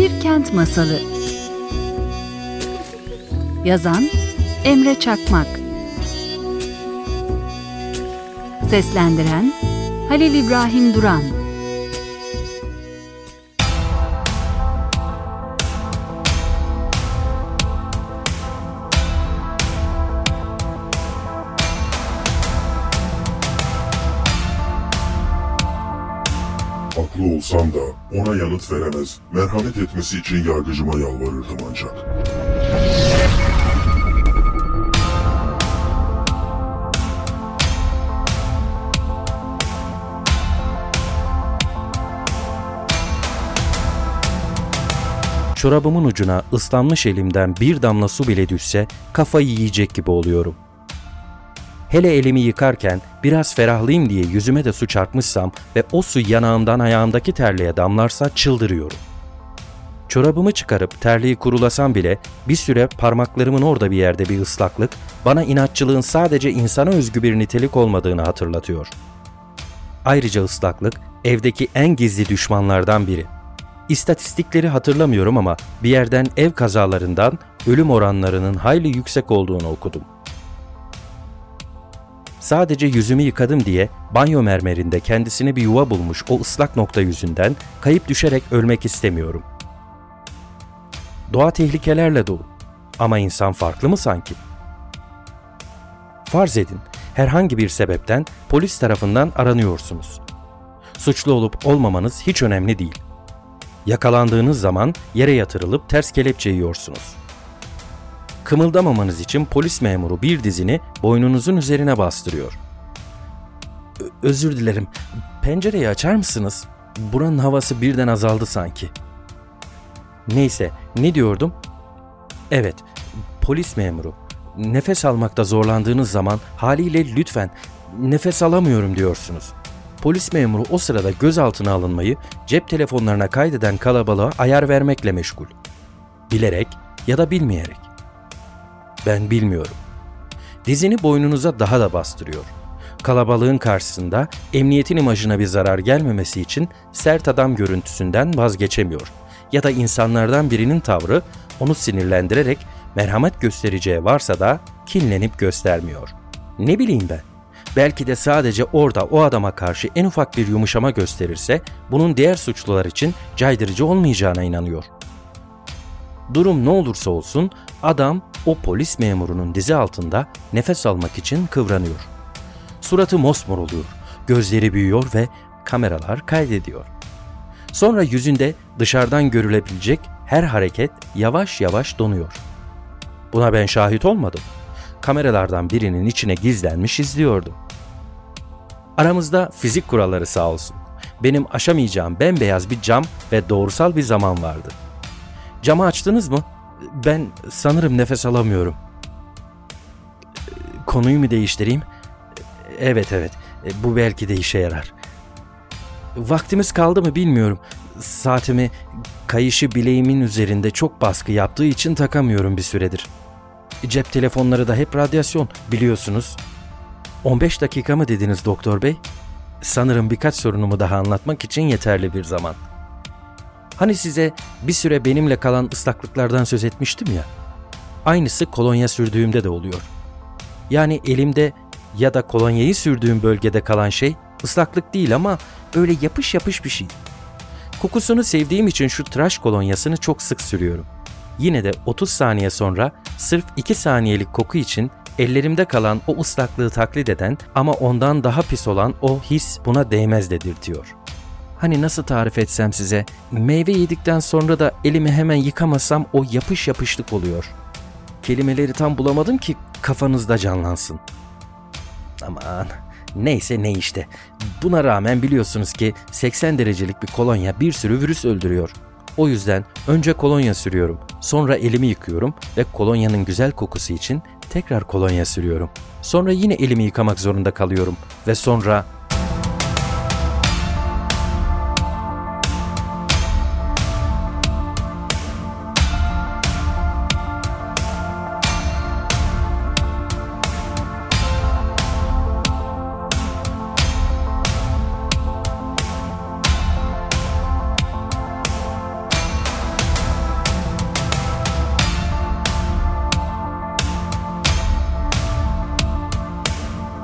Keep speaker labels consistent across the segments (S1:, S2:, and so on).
S1: Bir Kent Masalı. Yazan Emre Çakmak. Seslendiren Halil İbrahim Duran
S2: Haklı olsam da ona yanıt veremez, merhamet etmesi için yargıcıma yalvarırdım ancak.
S3: Çorabımın ucuna ıslanmış elimden bir damla su bile düşse kafayı yiyecek gibi oluyorum. Hele elimi yıkarken biraz ferahlayayım diye yüzüme de su çarpmışsam ve o su yanağımdan ayağımdaki terliğe damlarsa çıldırıyorum. Çorabımı çıkarıp terliği kurulasam bile bir süre parmaklarımın orada bir yerde bir ıslaklık bana inatçılığın sadece insana özgü bir nitelik olmadığını hatırlatıyor. Ayrıca ıslaklık evdeki en gizli düşmanlardan biri. İstatistikleri hatırlamıyorum ama bir yerden ev kazalarından ölüm oranlarının hayli yüksek olduğunu okudum. Sadece yüzümü yıkadım diye banyo mermerinde kendisine bir yuva bulmuş o ıslak nokta yüzünden kayıp düşerek ölmek istemiyorum. Doğa tehlikelerle dolu. Ama insan farklı mı sanki? Farz edin, herhangi bir sebepten polis tarafından aranıyorsunuz. Suçlu olup olmamanız hiç önemli değil. Yakalandığınız zaman yere yatırılıp ters kelepçe yiyorsunuz. Kımıldamamanız için polis memuru bir dizini boynunuzun üzerine bastırıyor. Özür dilerim. Pencereyi açar mısınız? Buranın havası birden azaldı sanki. Neyse, ne diyordum? Evet, polis memuru. Nefes almakta zorlandığınız zaman haliyle lütfen nefes alamıyorum diyorsunuz. Polis memuru o sırada gözaltına alınmayı cep telefonlarına kaydeden kalabalığa ayar vermekle meşgul. Bilerek ya da bilmeyerek. Ben bilmiyorum. Dizini boynunuza daha da bastırıyor. Kalabalığın karşısında emniyetin imajına bir zarar gelmemesi için sert adam görüntüsünden vazgeçemiyor. Ya da insanlardan birinin tavrı onu sinirlendirerek merhamet göstereceği varsa da kinlenip göstermiyor. Ne bileyim ben. Belki de sadece orada o adama karşı en ufak bir yumuşama gösterirse bunun diğer suçlular için caydırıcı olmayacağına inanıyor. Durum ne olursa olsun adam o polis memurunun dizi altında nefes almak için kıvranıyor. Suratı mosmor oluyor, gözleri büyüyor ve kameralar kaydediyor. Sonra yüzünde dışarıdan görülebilecek her hareket yavaş yavaş donuyor. Buna ben şahit olmadım. Kameralardan birinin içine gizlenmiş izliyordum. Aramızda fizik kuralları sağ olsun. Benim aşamayacağım bembeyaz bir cam ve doğrusal bir zaman vardı. Camı açtınız mı? Ben sanırım nefes alamıyorum. Konuyu mu değiştireyim? Evet evet. Bu belki de işe yarar. Vaktimiz kaldı mı bilmiyorum. Saatimi kayışı bileğimin üzerinde çok baskı yaptığı için takamıyorum bir süredir. Cep telefonları da hep radyasyon biliyorsunuz. 15 dakika mı dediniz doktor bey? Sanırım birkaç sorunumu daha anlatmak için yeterli bir zaman. Hani size bir süre benimle kalan ıslaklıklardan söz etmiştim ya. Aynısı kolonya sürdüğümde de oluyor. Yani elimde ya da kolonyayı sürdüğüm bölgede kalan şey ıslaklık değil ama öyle yapış yapış bir şey. Kokusunu sevdiğim için şu tıraş kolonyasını çok sık sürüyorum. Yine de 30 saniye sonra sırf 2 saniyelik koku için ellerimde kalan o ıslaklığı taklit eden ama ondan daha pis olan o his buna değmez dedirtiyor. Hani nasıl tarif etsem size, meyve yedikten sonra da elimi hemen yıkamasam o yapış yapışlık oluyor. Kelimeleri tam bulamadım ki kafanızda canlansın. Aman neyse ne işte. Buna rağmen biliyorsunuz ki 80 derecelik bir kolonya bir sürü virüs öldürüyor. O yüzden önce kolonya sürüyorum, sonra elimi yıkıyorum ve kolonyanın güzel kokusu için tekrar kolonya sürüyorum. Sonra yine elimi yıkamak zorunda kalıyorum ve sonra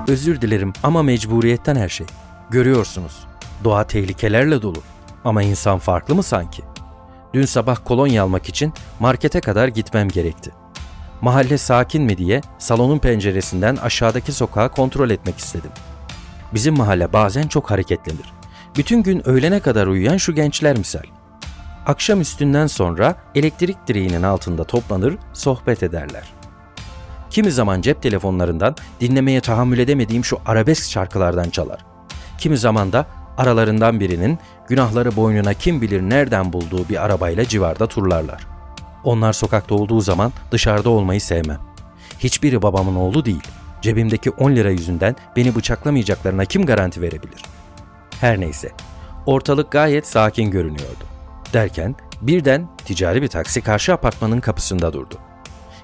S3: Özür dilerim ama mecburiyetten her şey. Görüyorsunuz. Doğa tehlikelerle dolu. Ama insan farklı mı sanki? Dün sabah kolonya almak için markete kadar gitmem gerekti. Mahalle sakin mi diye salonun penceresinden aşağıdaki sokağı kontrol etmek istedim. Bizim mahalle bazen çok hareketlenir. Bütün gün öğlene kadar uyuyan şu gençler misal. Akşam üstünden sonra elektrik direğinin altında toplanır, sohbet ederler. Kimi zaman cep telefonlarından dinlemeye tahammül edemediğim şu arabesk şarkılardan çalar. Kimi zaman da aralarından birinin günahları boynuna kim bilir nereden bulduğu bir arabayla civarda turlarlar. Onlar sokakta olduğu zaman dışarıda olmayı sevmem. Hiçbiri babamın oğlu değil. Cebimdeki 10 lira yüzünden beni bıçaklamayacaklarına kim garanti verebilir? Her neyse, ortalık gayet sakin görünüyordu. Derken birden ticari bir taksi karşı apartmanın kapısında durdu.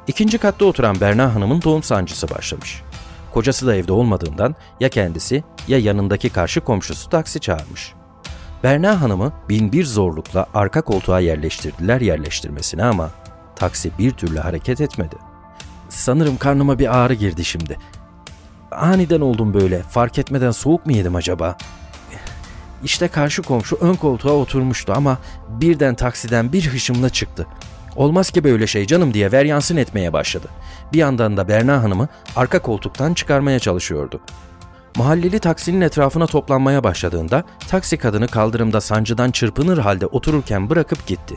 S3: İkinci katta oturan Berna Hanım'ın doğum sancısı başlamış. Kocası da evde olmadığından ya kendisi ya yanındaki karşı komşusu taksi çağırmış. Berna Hanım'ı bin bir zorlukla arka koltuğa yerleştirdiler yerleştirmesine ama taksi bir türlü hareket etmedi. Sanırım karnıma bir ağrı girdi şimdi. Aniden oldum böyle. Fark etmeden soğuk mu yedim acaba? İşte karşı komşu ön koltuğa oturmuştu ama birden taksiden bir hışımla çıktı. Olmaz ki böyle şey canım diye veryansın etmeye başladı. Bir yandan da Berna Hanım'ı arka koltuktan çıkarmaya çalışıyordu. Mahalleli taksinin etrafına toplanmaya başladığında taksi kadını kaldırımda sancıdan çırpınır halde otururken bırakıp gitti.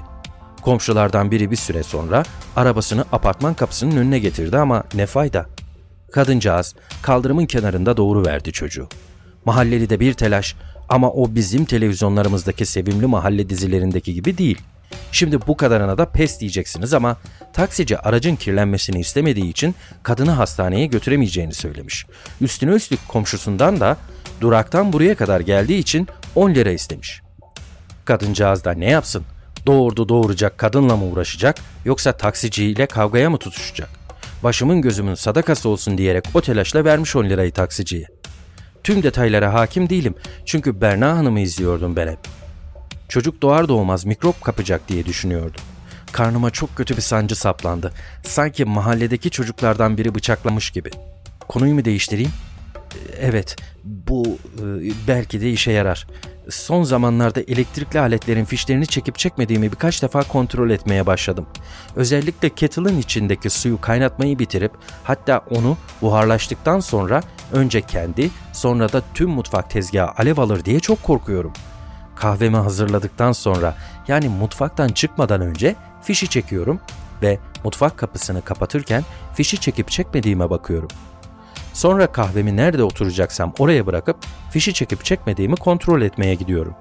S3: Komşulardan biri bir süre sonra arabasını apartman kapısının önüne getirdi ama ne fayda. Kadıncağız kaldırımın kenarında doğru verdi çocuğu. Mahalleli de bir telaş ama o bizim televizyonlarımızdaki sevimli mahalle dizilerindeki gibi değil. Şimdi bu kadarına da pes diyeceksiniz ama taksici aracın kirlenmesini istemediği için kadını hastaneye götüremeyeceğini söylemiş. Üstüne üstlük komşusundan da duraktan buraya kadar geldiği için 10 lira istemiş. Kadıncağız da ne yapsın? Doğurdu doğuracak kadınla mı uğraşacak yoksa taksiciyle kavgaya mı tutuşacak? Başımın gözümün sadakası olsun diyerek o telaşla vermiş 10 lirayı taksiciye. Tüm detaylara hakim değilim çünkü Berna Hanım'ı izliyordum ben hep. Çocuk doğar doğmaz mikrop kapacak diye düşünüyordum. Karnıma çok kötü bir sancı saplandı. Sanki mahalledeki çocuklardan biri bıçaklamış gibi. Konuyu mu değiştireyim? Evet, bu e, belki de işe yarar. Son zamanlarda elektrikli aletlerin fişlerini çekip çekmediğimi birkaç defa kontrol etmeye başladım. Özellikle kettle'ın içindeki suyu kaynatmayı bitirip hatta onu buharlaştıktan sonra önce kendi sonra da tüm mutfak tezgahı alev alır diye çok korkuyorum. Kahvemi hazırladıktan sonra yani mutfaktan çıkmadan önce fişi çekiyorum ve mutfak kapısını kapatırken fişi çekip çekmediğime bakıyorum. Sonra kahvemi nerede oturacaksam oraya bırakıp fişi çekip çekmediğimi kontrol etmeye gidiyorum.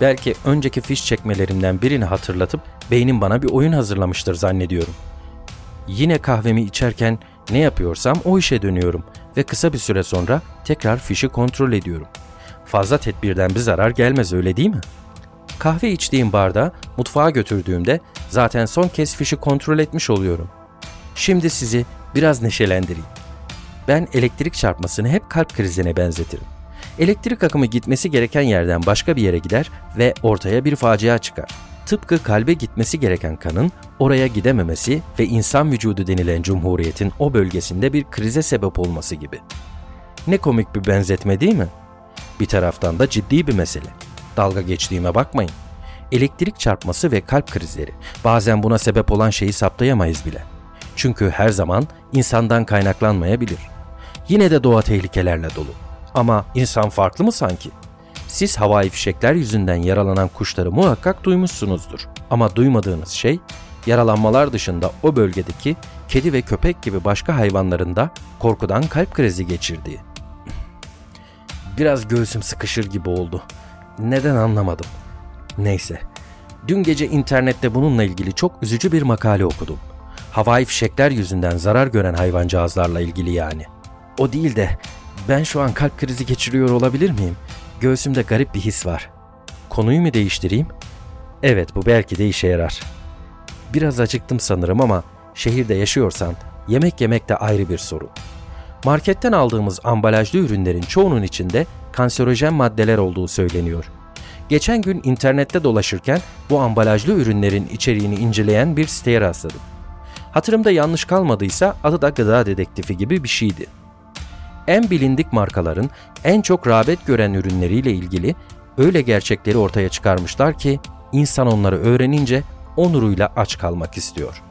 S3: Belki önceki fiş çekmelerimden birini hatırlatıp beynim bana bir oyun hazırlamıştır zannediyorum. Yine kahvemi içerken ne yapıyorsam o işe dönüyorum ve kısa bir süre sonra tekrar fişi kontrol ediyorum. Fazla tedbirden bir zarar gelmez öyle değil mi? Kahve içtiğim barda mutfağa götürdüğümde zaten son kez fişi kontrol etmiş oluyorum. Şimdi sizi biraz neşelendireyim. Ben elektrik çarpmasını hep kalp krizine benzetirim. Elektrik akımı gitmesi gereken yerden başka bir yere gider ve ortaya bir facia çıkar. Tıpkı kalbe gitmesi gereken kanın oraya gidememesi ve insan vücudu denilen cumhuriyetin o bölgesinde bir krize sebep olması gibi. Ne komik bir benzetme değil mi? Bir taraftan da ciddi bir mesele. Dalga geçtiğime bakmayın. Elektrik çarpması ve kalp krizleri bazen buna sebep olan şeyi saptayamayız bile. Çünkü her zaman insandan kaynaklanmayabilir. Yine de doğa tehlikelerle dolu. Ama insan farklı mı sanki? Siz havai fişekler yüzünden yaralanan kuşları muhakkak duymuşsunuzdur. Ama duymadığınız şey yaralanmalar dışında o bölgedeki kedi ve köpek gibi başka hayvanların da korkudan kalp krizi geçirdiği. Biraz göğsüm sıkışır gibi oldu. Neden anlamadım. Neyse. Dün gece internette bununla ilgili çok üzücü bir makale okudum. Havai fişekler yüzünden zarar gören hayvancağızlarla ilgili yani. O değil de ben şu an kalp krizi geçiriyor olabilir miyim? Göğsümde garip bir his var. Konuyu mu değiştireyim? Evet bu belki de işe yarar. Biraz acıktım sanırım ama şehirde yaşıyorsan yemek yemek de ayrı bir sorun. Marketten aldığımız ambalajlı ürünlerin çoğunun içinde kanserojen maddeler olduğu söyleniyor. Geçen gün internette dolaşırken bu ambalajlı ürünlerin içeriğini inceleyen bir siteye rastladım. Hatırımda yanlış kalmadıysa adı da gıda dedektifi gibi bir şeydi. en bilindik markaların en çok rağbet gören ürünleriyle ilgili öyle gerçekleri ortaya çıkarmışlar ki insan onları öğrenince onuruyla aç kalmak istiyor.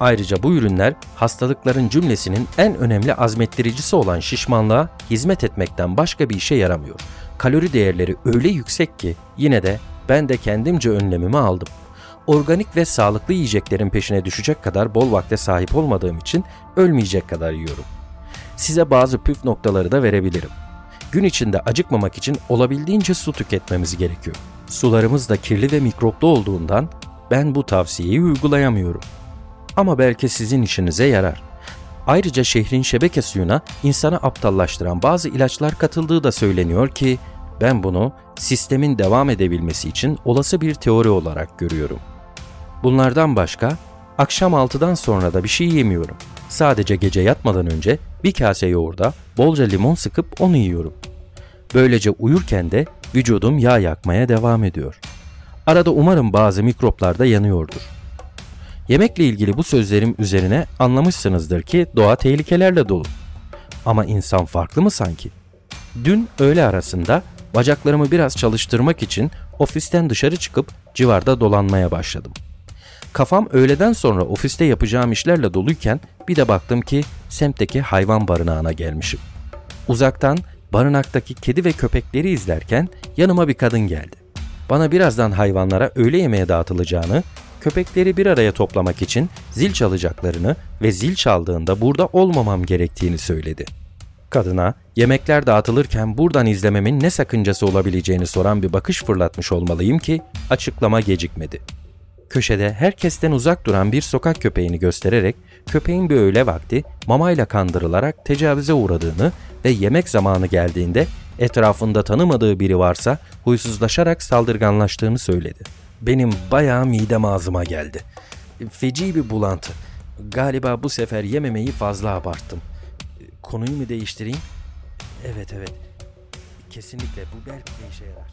S3: Ayrıca bu ürünler hastalıkların cümlesinin en önemli azmettiricisi olan şişmanlığa hizmet etmekten başka bir işe yaramıyor. Kalori değerleri öyle yüksek ki yine de ben de kendimce önlemimi aldım. Organik ve sağlıklı yiyeceklerin peşine düşecek kadar bol vakte sahip olmadığım için ölmeyecek kadar yiyorum. Size bazı püf noktaları da verebilirim. Gün içinde acıkmamak için olabildiğince su tüketmemiz gerekiyor. Sularımız da kirli ve mikroplu olduğundan ben bu tavsiyeyi uygulayamıyorum. Ama belki sizin işinize yarar. Ayrıca şehrin şebeke suyuna insanı aptallaştıran bazı ilaçlar katıldığı da söyleniyor ki ben bunu sistemin devam edebilmesi için olası bir teori olarak görüyorum. Bunlardan başka akşam 6'dan sonra da bir şey yemiyorum. Sadece gece yatmadan önce bir kase yoğurda bolca limon sıkıp onu yiyorum. Böylece uyurken de vücudum yağ yakmaya devam ediyor. Arada umarım bazı mikroplar da yanıyordur. Yemekle ilgili bu sözlerim üzerine anlamışsınızdır ki doğa tehlikelerle dolu. Ama insan farklı mı sanki? Dün öğle arasında bacaklarımı biraz çalıştırmak için ofisten dışarı çıkıp civarda dolanmaya başladım. Kafam öğleden sonra ofiste yapacağım işlerle doluyken bir de baktım ki semtteki hayvan barınağına gelmişim. Uzaktan barınaktaki kedi ve köpekleri izlerken yanıma bir kadın geldi. Bana birazdan hayvanlara öğle yemeği dağıtılacağını, köpekleri bir araya toplamak için zil çalacaklarını ve zil çaldığında burada olmamam gerektiğini söyledi. Kadına yemekler dağıtılırken buradan izlememin ne sakıncası olabileceğini soran bir bakış fırlatmış olmalıyım ki açıklama gecikmedi. Köşede herkesten uzak duran bir sokak köpeğini göstererek köpeğin bir öğle vakti mamayla kandırılarak tecavüze uğradığını ve yemek zamanı geldiğinde etrafında tanımadığı biri varsa huysuzlaşarak saldırganlaştığını söyledi. Benim bayağı midem ağzıma geldi. Feci bir bulantı. Galiba bu sefer yememeyi fazla abarttım. Konuyu mu değiştireyim? Evet evet. Kesinlikle bu belki de işe yarar.